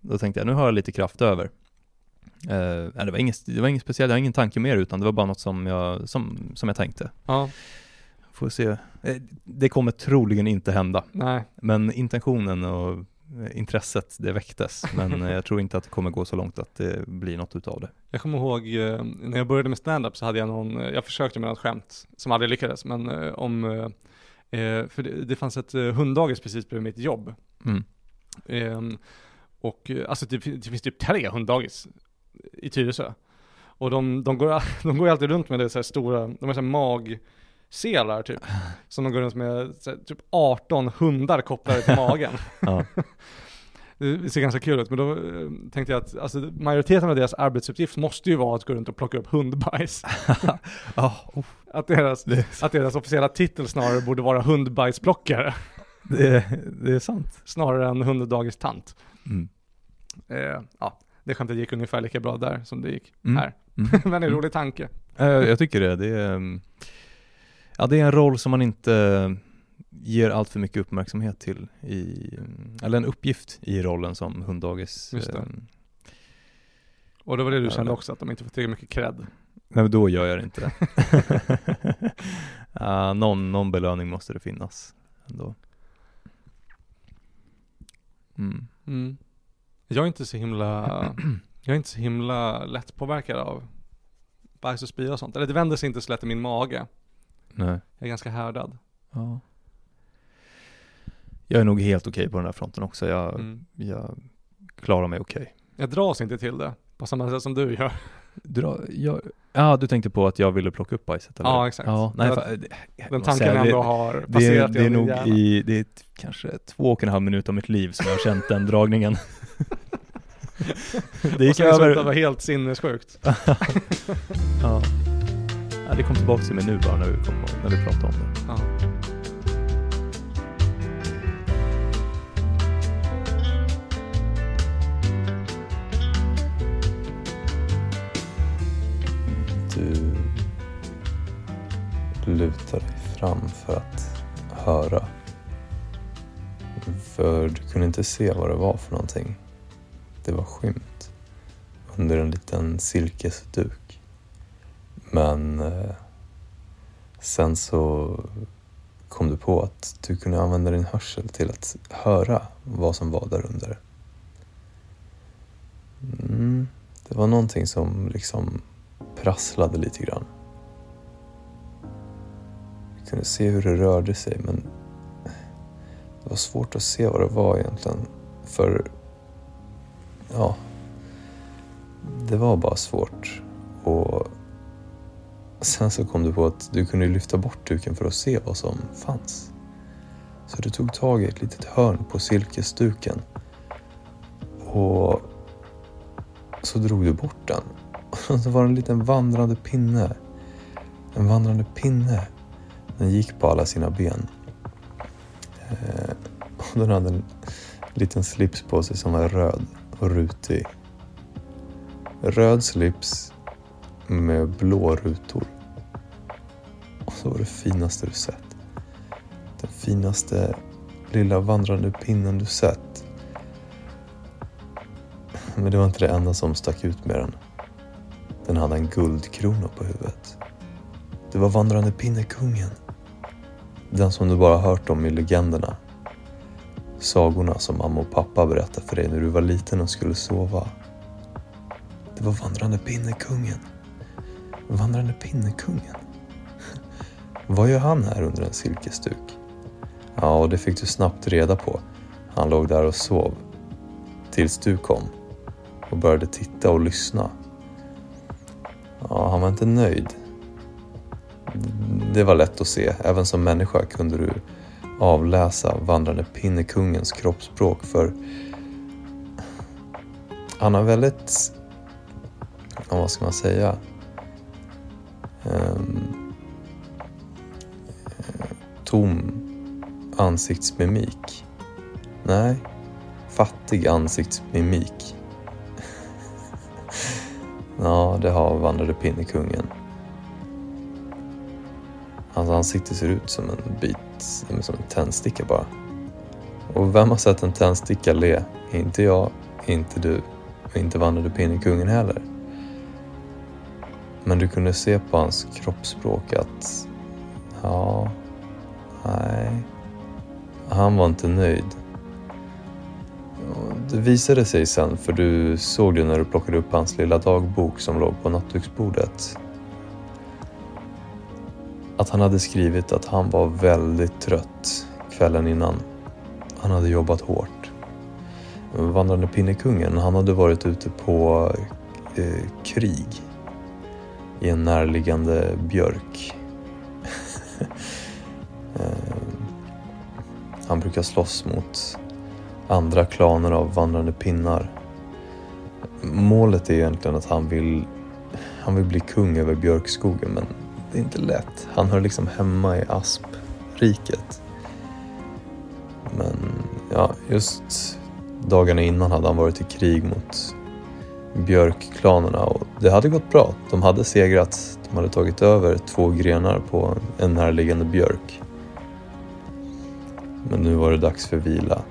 Då tänkte jag, nu har jag lite kraft över. Eh, det, var inget, det var inget speciellt, jag har ingen tanke mer utan det var bara något som jag, som, som jag tänkte. Ja, Får se. Eh, Det kommer troligen inte hända. nej. Men intentionen och eh, intresset, det väcktes. Men eh, jag tror inte att det kommer gå så långt att det blir något utav det. Jag kommer ihåg när jag började med stand-up så hade jag någon, jag försökte med något skämt som aldrig lyckades, men om, för det, det fanns ett hunddagis precis bredvid mitt jobb. Mm. Ehm, och eh, alltså det, det finns typ tre hunddagis i Tyresö. Och de, de, går, de går alltid runt med det så här stora, de har så här magselar typ. Som de går runt med här, typ 18 hundar kopplade till magen. Ja. Det ser ganska kul ut, men då eh, tänkte jag att alltså, majoriteten av deras arbetsuppgift måste ju vara att gå runt och plocka upp hundbajs. Oh, Att deras, att deras officiella titel snarare borde vara hundbajsplockare, det, det är sant. snarare än hunddagistant. Mm. Eh, ja, det skämtet gick ungefär lika bra där som det gick Mm. här. Mm. Men en Mm. rolig tanke. Eh, Jag tycker det. Det är, ja, det är en roll som man inte ger allt för mycket uppmärksamhet till i, eller en uppgift i rollen som hunddagis. Det. eh, Och det var det du kände det- också, att de inte får tillräckligt mycket cred. Nej, men då gör jag det inte. ja, någon, någon belöning måste det finnas ändå. Mm. Mm. Jag är inte så himla, jag är inte så himla lätt påverkad av bajs och spya och sånt. Eller det vänder sig inte så lätt i min mage. Nej. Jag är ganska härdad. Ja. Jag är nog helt okej på den här fronten också. Jag, Mm. jag klarar mig okej. Jag dras inte till det på samma sätt som du gör. Dra, jag, ja, du tänkte på att jag ville plocka upp bajset eller? Ja, exakt. Ja, nej, Det- det- Den måste tanken säga, ändå det, har det, passerat det är genom nog hjärna. i, det är kanske två och en halv minut av mitt liv som jag har känt den dragningen. det gick att det var över. helt sinnessjukt. Ja. ja, det kom tillbaka till mig nu bara när vi, kom, när vi pratade om det. Ja. Luta dig fram för att höra. För du kunde inte se vad det var för någonting. Det var skymt under en liten silkesduk. Men eh, sen så kom du på att du kunde använda din hörsel till att höra vad som var där under. Mm, det var någonting som liksom prasslade lite grann. Kunde se hur det rörde sig men det var svårt att se vad det var egentligen. För, ja, det var bara svårt. Och sen så kom du på att du kunde lyfta bort duken för att se vad som fanns. Så du tog tag i ett litet hörn på silkesduken och så drog du bort den. Och så var det en liten vandrande pinne. En vandrande pinne. Den gick på alla sina ben. Eh, och den hade en liten slips på sig som var röd och rutig. Röd slips med blå rutor. Och så var det finaste du sett. Den finaste lilla vandrande pinnen du sett. Men det var inte det enda som stack ut med den. Den hade en guldkrona på huvudet. Det var vandrande pinnekungen. Den som du bara hört om i legenderna. Sagorna som mamma och pappa berättade för dig när du var liten och skulle sova. Det var vandrande pinnekungen. Vandrande pinnekungen. Vad gör han här under en silkesduk? Ja, och det fick du snabbt reda på. Han låg där och sov. Tills du kom och började titta och lyssna. Ja, han var inte nöjd. Det var lätt att se. Även som människa kunde du avläsa vandrande pinnekungens kroppsspråk för han har väldigt, ja, vad ska man säga, um, tom ansiktsmimik. Nej, fattig ansiktsmimik. Ja, det har vandrade pinnekungen. Hans ansikte ser ut som en bit, som en tändsticka bara. Och vem har sett en tändsticka le? Inte jag, inte du, och inte vandrade pinnekungen heller. Men du kunde se på hans kroppsspråk att, ja, nej, han var inte nöjd. Det visade sig sen, för du såg det när du plockade upp hans lilla dagbok som låg på nattduksbordet. Att han hade skrivit att han var väldigt trött kvällen innan. Han hade jobbat hårt. Vandrande pinnekungen, han hade varit ute på eh, krig i en närliggande björk. eh, han brukar slåss mot andra klaner av vandrande pinnar. Målet är egentligen att han vill, han vill bli kung över björkskogen men det är inte lätt. Han hör liksom hemma i aspriket. Men ja, just dagarna innan hade han varit i krig mot björkklanerna och det hade gått bra. De hade segrat. De hade tagit över två grenar på en närliggande björk. Men nu var det dags för vila.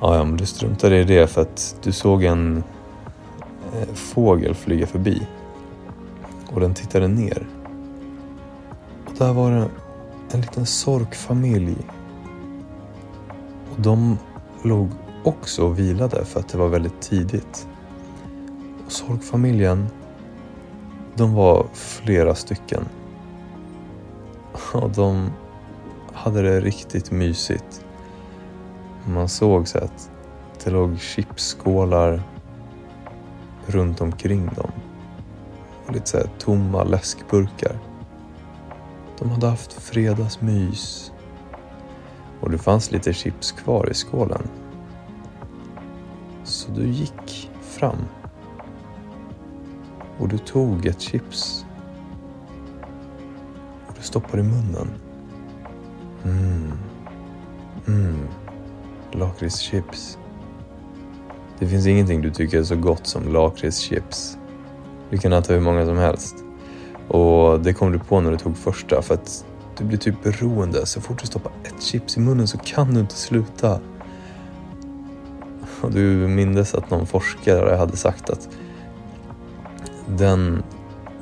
Ja, ja, men du struntade i det för att du såg en eh, fågel flyga förbi. Och den tittade ner. Och där var det en liten sorkfamilj. Och de låg också och vilade för att det var väldigt tidigt. Och sorkfamiljen, de var flera stycken. Och de hade det riktigt mysigt. Man såg så att det låg chipsskålar runt omkring dem. Och lite så här tomma läskburkar. De hade haft fredagsmys. Och det fanns lite chips kvar i skålen. Så du gick fram. Och du tog ett chips. Och du stoppade i munnen. Mm. Mm. Lakritschips. Det finns ingenting du tycker är så gott som lakritschips. Du kan äta hur många som helst. Och det kom du på när du tog första för att du blir typ beroende. Så fort du stoppar ett chips i munnen så kan du inte sluta. Och du mindes att någon forskare hade sagt att den,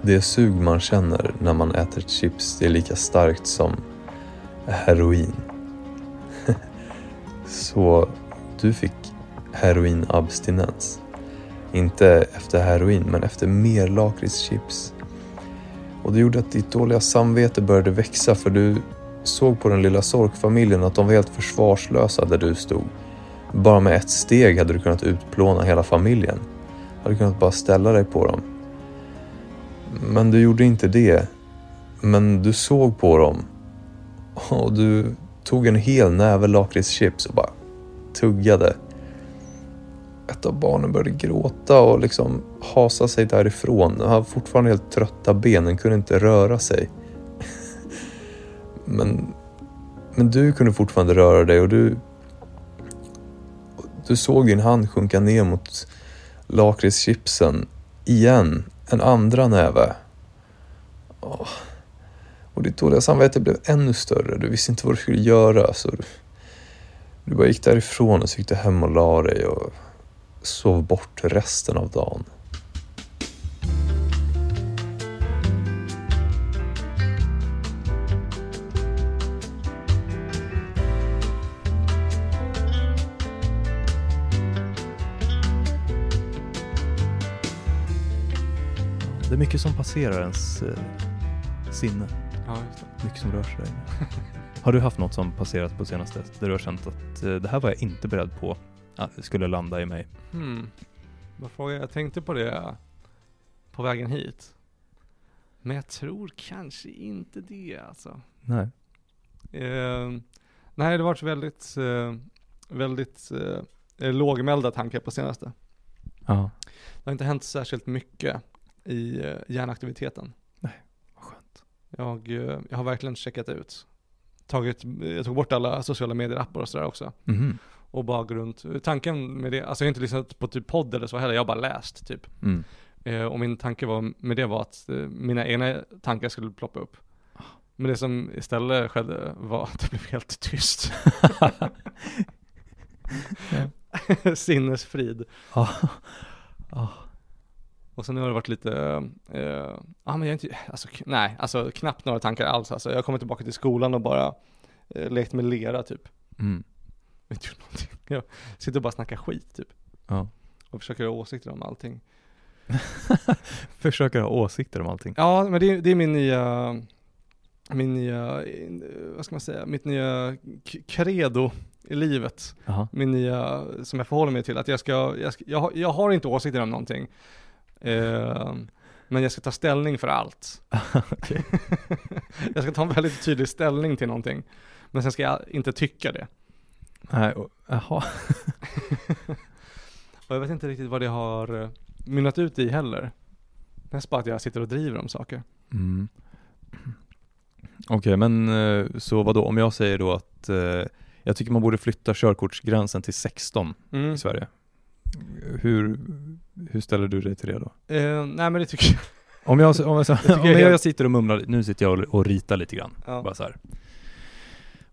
det sug man känner när man äter chips det är lika starkt som heroin. så du fick heroinabstinens. Inte efter heroin, men efter mer lakritschips. Och det gjorde att ditt dåliga samvete började växa för du såg på den lilla sorkfamiljen att de var helt försvarslösa där du stod. Bara med ett steg hade du kunnat utplåna hela familjen. Hade kunnat bara ställa dig på dem. Men du gjorde inte det. Men du såg på dem. Och du tog en hel näve lakritschips och bara tuggade. Ett av barnen började gråta och liksom hasa sig därifrån. Han hade fortfarande helt trötta benen, kunde inte röra sig. Men, men du kunde fortfarande röra dig och du, du såg din hand sjunka ner mot lakritschipsen igen, en andra näve. Åh. Och ditt dåliga samvete blev ännu större. Du visste inte vad du skulle göra. Så du, du bara gick därifrån och så gick du hem och la dig och sov bort resten av dagen. Det är mycket som passerar ens eh, sinne. Ja, just det. Mycket som rör sig. Har du haft något som passerat på senaste där du har känt att eh, det här var jag inte beredd på att det skulle landa i mig? Hmm. Vad frågar jag? Jag tänkte på det på vägen hit. Men jag tror kanske inte det alltså. Nej. Eh, nej, det har varit väldigt, eh, väldigt eh, lågmälda tankar på senaste. Ja, Det har inte hänt särskilt mycket i eh, hjärnaktiviteten. vad skönt. Jag, eh, jag har verkligen checkat ut. Tagit, jag tog bort alla sociala medier-appar och sådär också. Mhm. Och bara gå runt. Tanken med det, alltså jag har inte lyssnat på typ podd eller så heller, jag har bara läst typ. Mm. Eh, och min tanke var, med det var att eh, mina egna tankar skulle ploppa upp. Men det som istället skedde var att det blev helt tyst. Sinnesfrid. Ja. Ja. Och sen har det varit lite, eh, ja men jag är inte, alltså nej, alltså knappt några tankar alls alltså. Jag kommer tillbaka till skolan och bara eh, lekt med lera typ. Mm. Inte gjort någonting. Jag sitter och bara snackar skit typ. Ja. Och försöker ha åsikter om allting. Försöker ha åsikter om allting. Ja, men det, är- det är min nya, min nya, vad ska man säga, mitt nya credo i livet. Jaha. Min nya, som jag förhåller mig till, att jag ska, jag, ska, jag, har, jag har inte åsikter om någonting. Eh, men jag ska ta ställning för allt. Jag ska ta en väldigt tydlig ställning till någonting. Men sen ska jag inte tycka det. Nej, och- jaha. Och jag vet inte riktigt vad det har eh, mynnat ut i heller. Mest bara att jag sitter och driver om saker. Mm. Okej, men eh, så vad då? Om jag säger då att eh, jag tycker man borde flytta körkortsgränsen till 16 Mm. i Sverige. Hur, hur ställer du dig till det då? Eh, nej men det tycker jag. Om jag, om jag, om jag helt- jag sitter och mumlar, nu sitter jag och, och ritar lite grann, Ja. bara så här.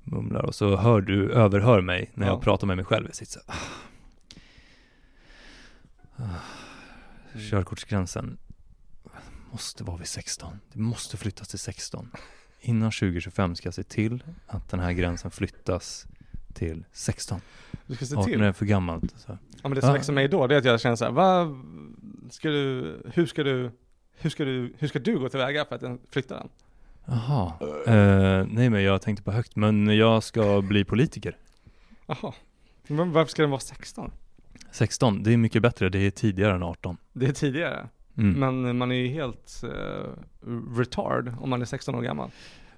Mumlar och så hör du, överhör mig när Ja. jag pratar med mig själv. Jag sitter så här. Ah. Ah. Körkortsgränsen måste vara vid 16. Det måste flyttas till 16. Innan 2025 ska jag se till att den här gränsen flyttas till 16. Du ska se 18 till. är för gammalt. Så. Ja men det som Ja. växer mig då, det är att jag känner så här, vad ska du, hur ska du, hur ska du, hur ska du gå tillväga för att flytta den? Jaha. Eh, nej men jag tänkte på högt, men jag ska bli politiker. Jaha. Men varför ska den vara 16? 16, det är mycket bättre, det är tidigare än 18. Det är tidigare. Mm. Men man är ju helt uh, retard om man är 16 år gammal.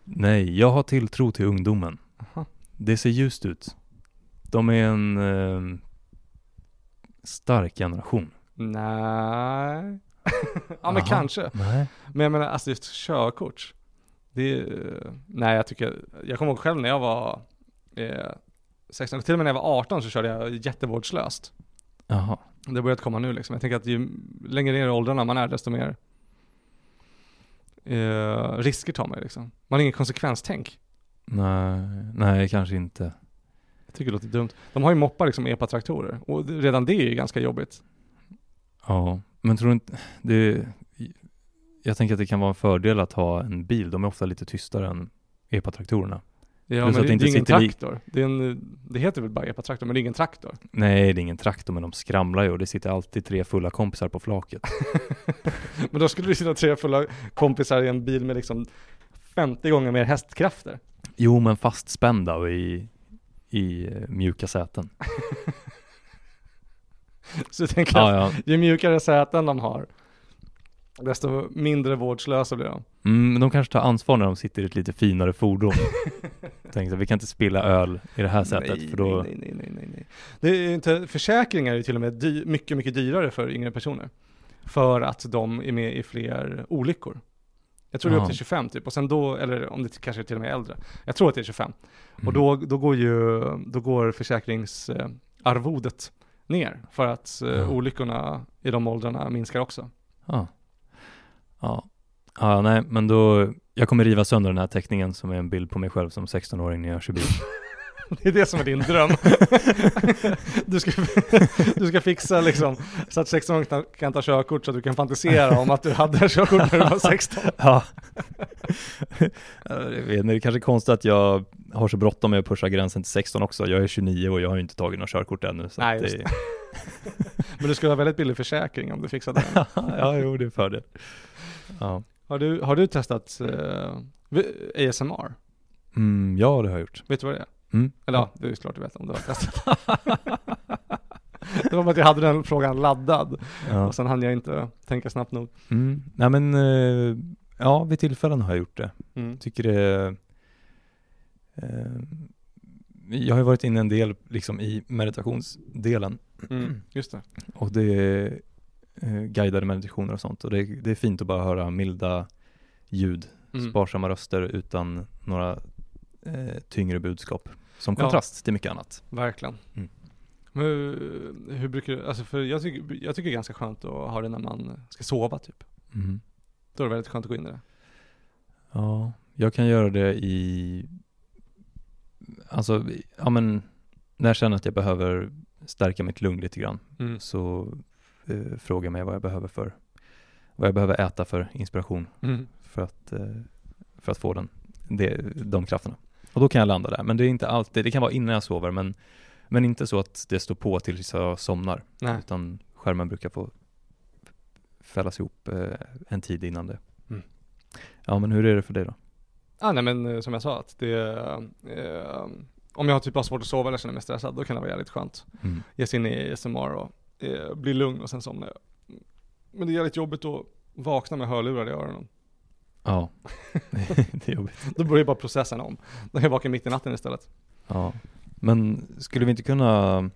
Nej, jag har tilltro till ungdomen. Aha. Det ser ljust ut. De är en eh, stark generation. Nej. ja men Aha. kanske. Nej. Men jag menar alltså just körkort. Det nej jag tycker, jag kommer ihåg själv när jag var eh, 16, till och med när jag var 18 så körde jag jättevårdslöst. Jaha. Det har börjat komma nu liksom. Jag tänker att ju längre ner i åldrarna man är desto mer eh, risker tar man liksom. Man har ingen konsekvenstänk. Nej, nej kanske inte. Jag tycker det låter dumt. De har ju moppar liksom epa-traktorer och redan det är ju ganska jobbigt. Ja, men tror du inte, det, jag tänker att det kan vara en fördel att ha en bil. De är ofta lite tystare än epatraktorerna. Ja Plus men att det, det det är inte ingen i- traktor. Det, är en, det heter väl bara epa-traktor men det är ingen traktor. Nej, det är ingen traktor, men de skramlar ju och det sitter alltid tre fulla kompisar på flaket. Men då skulle det sitta tre fulla kompisar i en bil med liksom 50 gånger mer hästkrafter. Jo, men fastspända och i, i eh, mjuka säten. Så jag tänker att Ja, ja. ju mjukare säten de har, desto mindre vårdslösa blir de. Mm, men de kanske tar ansvar när de sitter i ett lite finare fordon. Tänkte vi kan inte spilla öl i det här sättet nej, för då... nej, nej, nej, nej, nej. Det är inte, försäkringar är ju till och med dy, mycket, mycket dyrare för yngre personer. För att de är med i fler olyckor. Jag tror det är upp till 25 typ, och sen då, eller om det kanske är till och med äldre. Jag tror att det är 25. Mm. Och då, då går ju, då går försäkringsarvodet ner. För att eh, Ja. olyckorna i de åldrarna minskar också. Ja. Ja. Ja, nej, men då, jag kommer riva sönder den här teckningen som är en bild på mig själv som 16-åring när jag kör bil. Det är det som är din dröm. du, ska, du ska fixa liksom, så att 16 kan, ta körkort så att du kan fantisera om att du hade körkort när du var 16. Ja. jag vet inte, det är kanske konstigt att jag har så bråttom med att pusha gränsen till 16 också. Jag är 29 och jag har inte tagit något körkort ännu. Så Nej, det, Men du skulle ha väldigt billig försäkring om du fixade den. ja, jo, det är fördel. Ja. Har du, har du testat eh, ASMR? Mm, ja, det har jag gjort. Vet du vad det är? Mm. Eller ja, det är klart du vet om du har testat. det var bara att jag hade den frågan laddad Ja. och sen hann jag inte tänka snabbt nog. Mm. Nej men, eh, ja vid tillfällen har jag gjort det. Mm. Tycker det eh, Jag har ju varit inne en del liksom i meditationsdelen Mm. Just det. och det eh, guidade meditationer och sånt och det, det är fint att bara höra milda ljud, Mm. sparsamma röster utan några eh, tyngre budskap. Som Ja. kontrast till mycket annat. Verkligen. Mm. Men hur, hur brukar du, alltså för jag tycker, jag tycker det är ganska skönt att ha det när man ska sova typ. Mm. Då är det väldigt skönt att gå in i det. Ja, jag kan göra det i, alltså, ja men, när jag känner att jag behöver stärka mitt lugn lite grann Mm. så eh, frågar mig vad jag behöver för, vad jag behöver äta för inspiration Mm. för att, eh, för att få den, det, de krafterna. Och då kan jag landa där, men det är inte alltid, det kan vara innan jag sover, men, men inte så att det står på tills jag somnar, Nej. utan skärmen brukar få fällas ihop eh, en tid innan det. Mm. Ja, men hur är det för dig då? Ah, nej men eh, som jag sa att det, eh, om jag typ har svårt att sova eller känner mig stressad, då kan det vara jävligt skönt. Mm. Ge sig in i ASMR och eh, bli lugn och sen somna jag. Men det är jävligt jobbigt att vakna med hörlurar i öronen. Ja, det är jobbigt. Då börjar bara processen om. Då är jag vaken mitt i natten istället. Ja, men skulle vi inte kunna,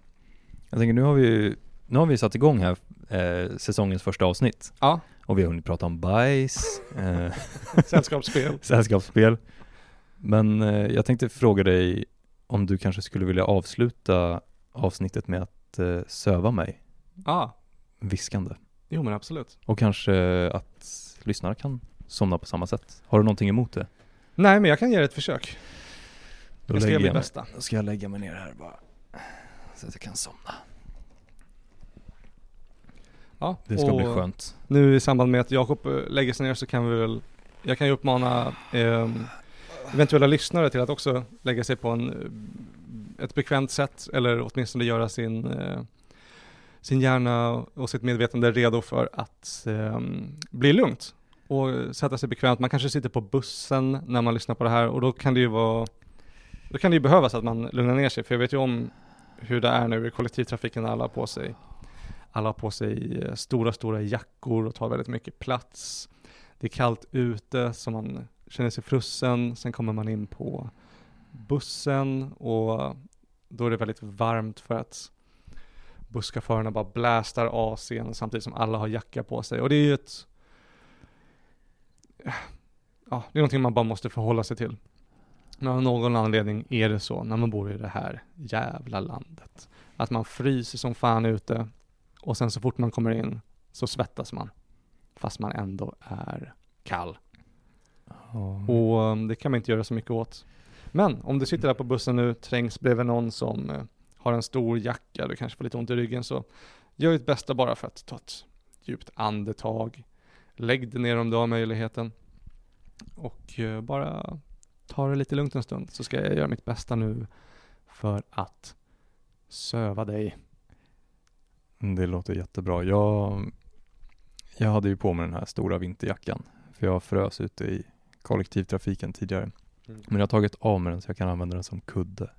jag tänker nu har vi, nu har vi satt igång här eh, säsongens första avsnitt Ja, och vi har hunnit prata om bajs, eh, sällskapsspel. sällskapsspel. Men eh, jag tänkte fråga dig om du kanske skulle vilja avsluta avsnittet med att eh, söva mig Ja, viskande. jo men absolut. Och kanske att lyssnare kan somna på samma sätt. Har du någonting emot det? Nej men jag kan ge det ett försök. Då jag ska göra lägger mitt bästa. Då ska jag lägga mig ner här bara. Så att jag kan somna. Ja, Det ska bli skönt. Nu i samband med att Jakob eh, lägger sig ner så kan vi väl, jag kan ju uppmana ehm, eventuella lyssnare till att också lägga sig på en, eh, ett bekvämt sätt eller åtminstone göra sin, eh, sin hjärna och sitt medvetande redo för att eh, bli lugnt. och sätta sig bekvämt. Man kanske sitter på bussen när man lyssnar på det här och då kan det ju vara, då kan det ju behövas att man lugnar ner sig. För jag vet ju om hur det är nu i kollektivtrafiken när alla har på sig, alla har på sig eh, stora, stora jackor och tar väldigt mycket plats. Det är kallt ute så man känner sig frusen. Sen kommer man in på bussen och då är det väldigt varmt för att busschaufförerna bara blästar AC'n samtidigt som alla har jacka på sig. Och det är ju ett... Ja, det är någonting man bara måste förhålla sig till. Men av någon anledning är det så när man bor i det här jävla landet. Att man fryser som fan ute och sen så fort man kommer in så svettas man. Fast man ändå är kall. Ja. Och um, det kan man inte göra så mycket åt. Men om du sitter där på bussen nu, trängs bredvid någon som eh, har en stor jacka, du kanske får lite ont i ryggen, så gör ditt bästa bara för att ta ett djupt andetag. Lägg dig ner om du har möjligheten. Och eh, bara ta det lite lugnt en stund, så ska jag göra mitt bästa nu för att söva dig. Mm, Det låter jättebra. Jag, jag hade ju på mig den här stora vinterjackan, för jag frös ute i kollektivtrafiken tidigare. Mm. Men jag har tagit av mig den så jag kan använda den som kudde.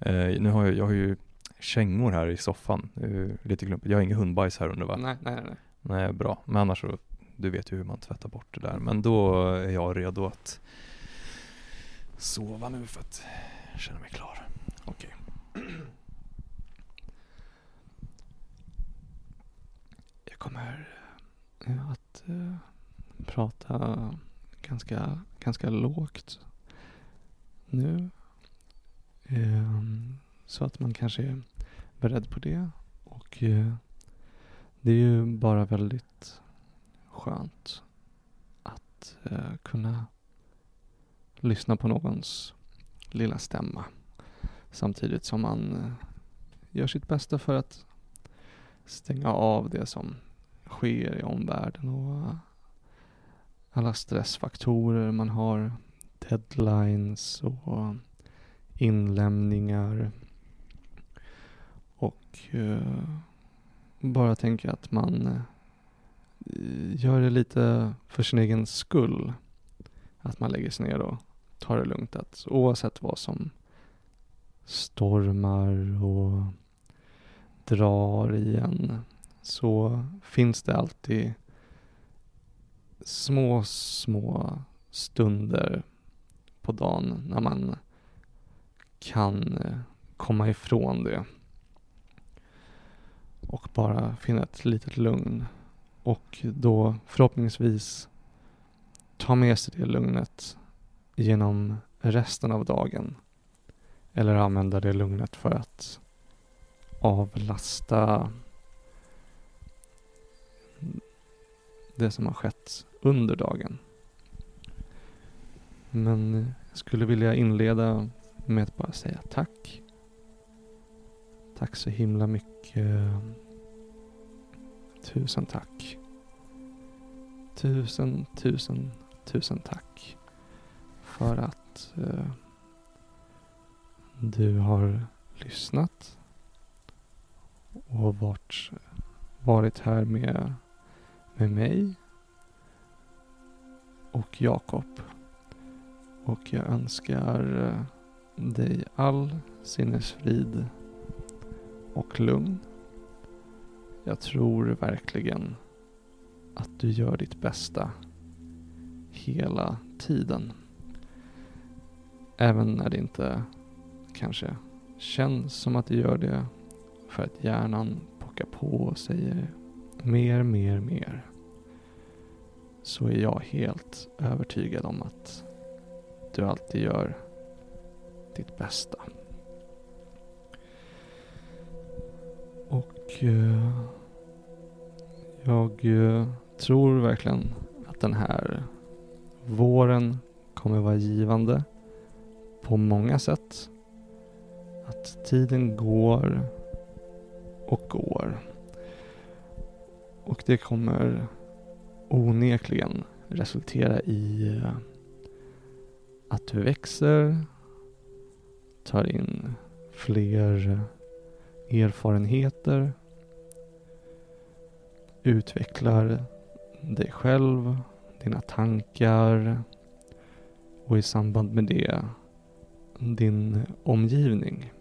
Eh, nu har jag, jag har ju kängor här i soffan, uh, lite klumpigt. Jag har ingen hundbajs här under va? Nej, nej, nej. Nej, bra. Men annars så, du vet ju hur man tvättar bort det där. Men då är jag redo att sova nu för att känna mig klar. Okej. Jag kommer eh, att eh, prata ganska, ganska lågt nu. Ehm, så att man kanske är beredd på det. Och eh, det är ju bara väldigt skönt att eh, kunna lyssna på någons lilla stämma. Samtidigt som man eh, gör sitt bästa för att stänga av det som sker i omvärlden och alla stressfaktorer man har, deadlines och inlämningar. Och eh, bara tänka att man eh, gör det lite för sin egen skull. Att man lägger sig ner och tar det lugnt. Att oavsett vad som stormar och drar i en så finns det alltid små, små stunder på dagen när man kan eh, komma ifrån det. Och bara finna ett litet lugn. Och då förhoppningsvis ta med sig det lugnet genom resten av dagen. Eller använda det lugnet för att avlasta det som har skett under dagen. Men jag skulle vilja inleda med att bara säga tack. Tack så himla mycket. Tusen tack. Tusen, tusen, tusen tack. För att eh, du har lyssnat och varit, varit här med, med mig och Jakob. Och jag önskar eh, dig all sinnesfrid och lugn. Jag tror verkligen att du gör ditt bästa hela tiden. Även när det inte kanske känns som att du gör det för att hjärnan pockar på och säger mer, mer, mer. Så är jag helt övertygad om att du alltid gör ditt bästa. Och eh, jag eh, tror verkligen att den här våren kommer vara givande på många sätt. Att tiden går och går. Och det kommer onekligen resultera i eh, att du växer, tar in fler eh, erfarenheter, utvecklar dig själv, dina tankar och i samband med det din omgivning.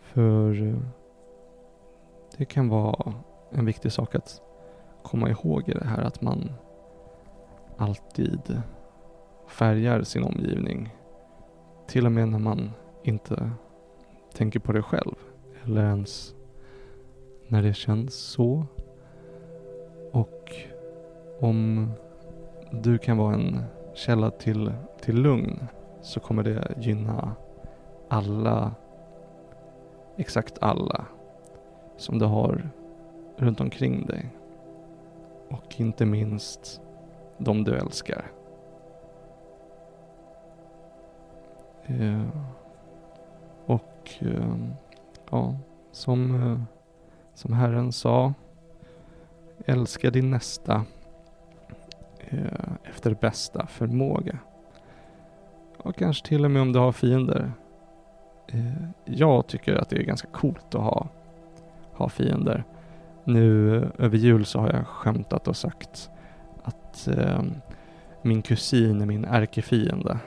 För eh, det kan vara en viktig sak att komma ihåg i det här att man alltid färgar sin omgivning. Till och med när man inte tänker på det själv. Eller ens när det känns så. Och om du kan vara en källa till, till lugn så kommer det gynna alla, exakt alla som du har runt omkring dig. Och inte minst de du älskar. Eh, och eh, ja, som, eh, som Herren sa, älska din nästa eh, efter bästa förmåga. Och kanske till och med om du har fiender. Eh, jag tycker att det är ganska coolt att ha, ha fiender. Nu eh, över jul så har jag skämtat och sagt att eh, min kusin är min ärkefiende.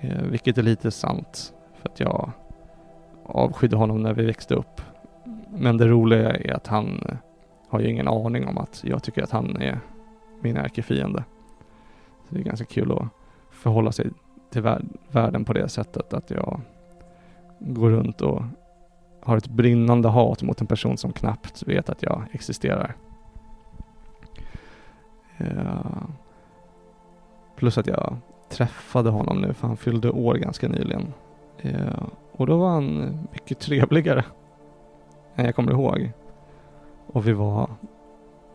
Eh, vilket är lite sant för att jag avskydde honom när vi växte upp. Men det roliga är att han eh, har ju ingen aning om att jag tycker att han är min ärkefiende. Så det är ganska kul att förhålla sig till vär världen på det sättet att jag går runt och har ett brinnande hat mot en person som knappt vet att jag existerar. Ja. Plus att jag träffade honom nu för han fyllde år ganska nyligen. Eh, Och då var han mycket trevligare än jag kommer ihåg. Och vi var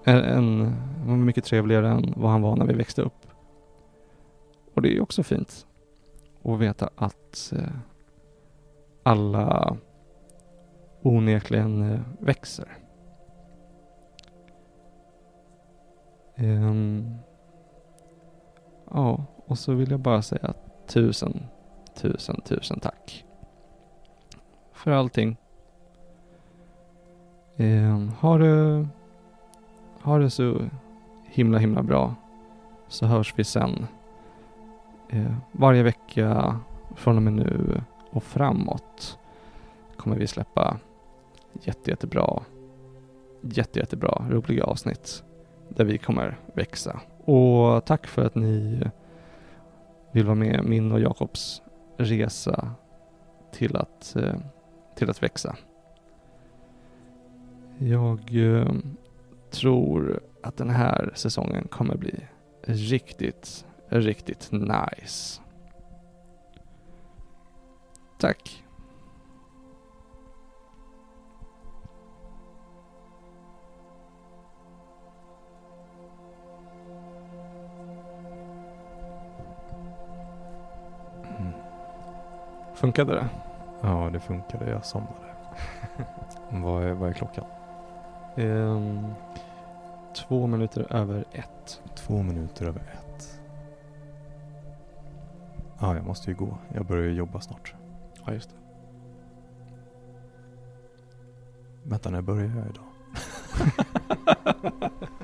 en, en, var mycket trevligare än vad han var när vi växte upp. Och det är också fint att veta att eh, alla onekligen eh, växer. Um, ja, och så vill jag bara säga tusen, tusen, tusen tack. För allting. Eh, ha, det, ha det så himla himla bra. Så hörs vi sen. Eh, varje vecka från och med nu och framåt kommer vi släppa jätte, jättebra, jätte, jättebra roliga avsnitt där vi kommer växa. Och tack för att ni vill vara med min och Jakobs resa till att, eh, till att växa. Jag eh, tror att den här säsongen kommer bli riktigt, riktigt nice. Tack. Funkade det? Ja, det funkade. Jag somnade. vad, är, vad är klockan? Um, två minuter över ett. Två minuter över ett. Ja, jag måste ju gå. Jag börjar ju jobba snart. Ja, just det. Vänta, när börjar jag idag?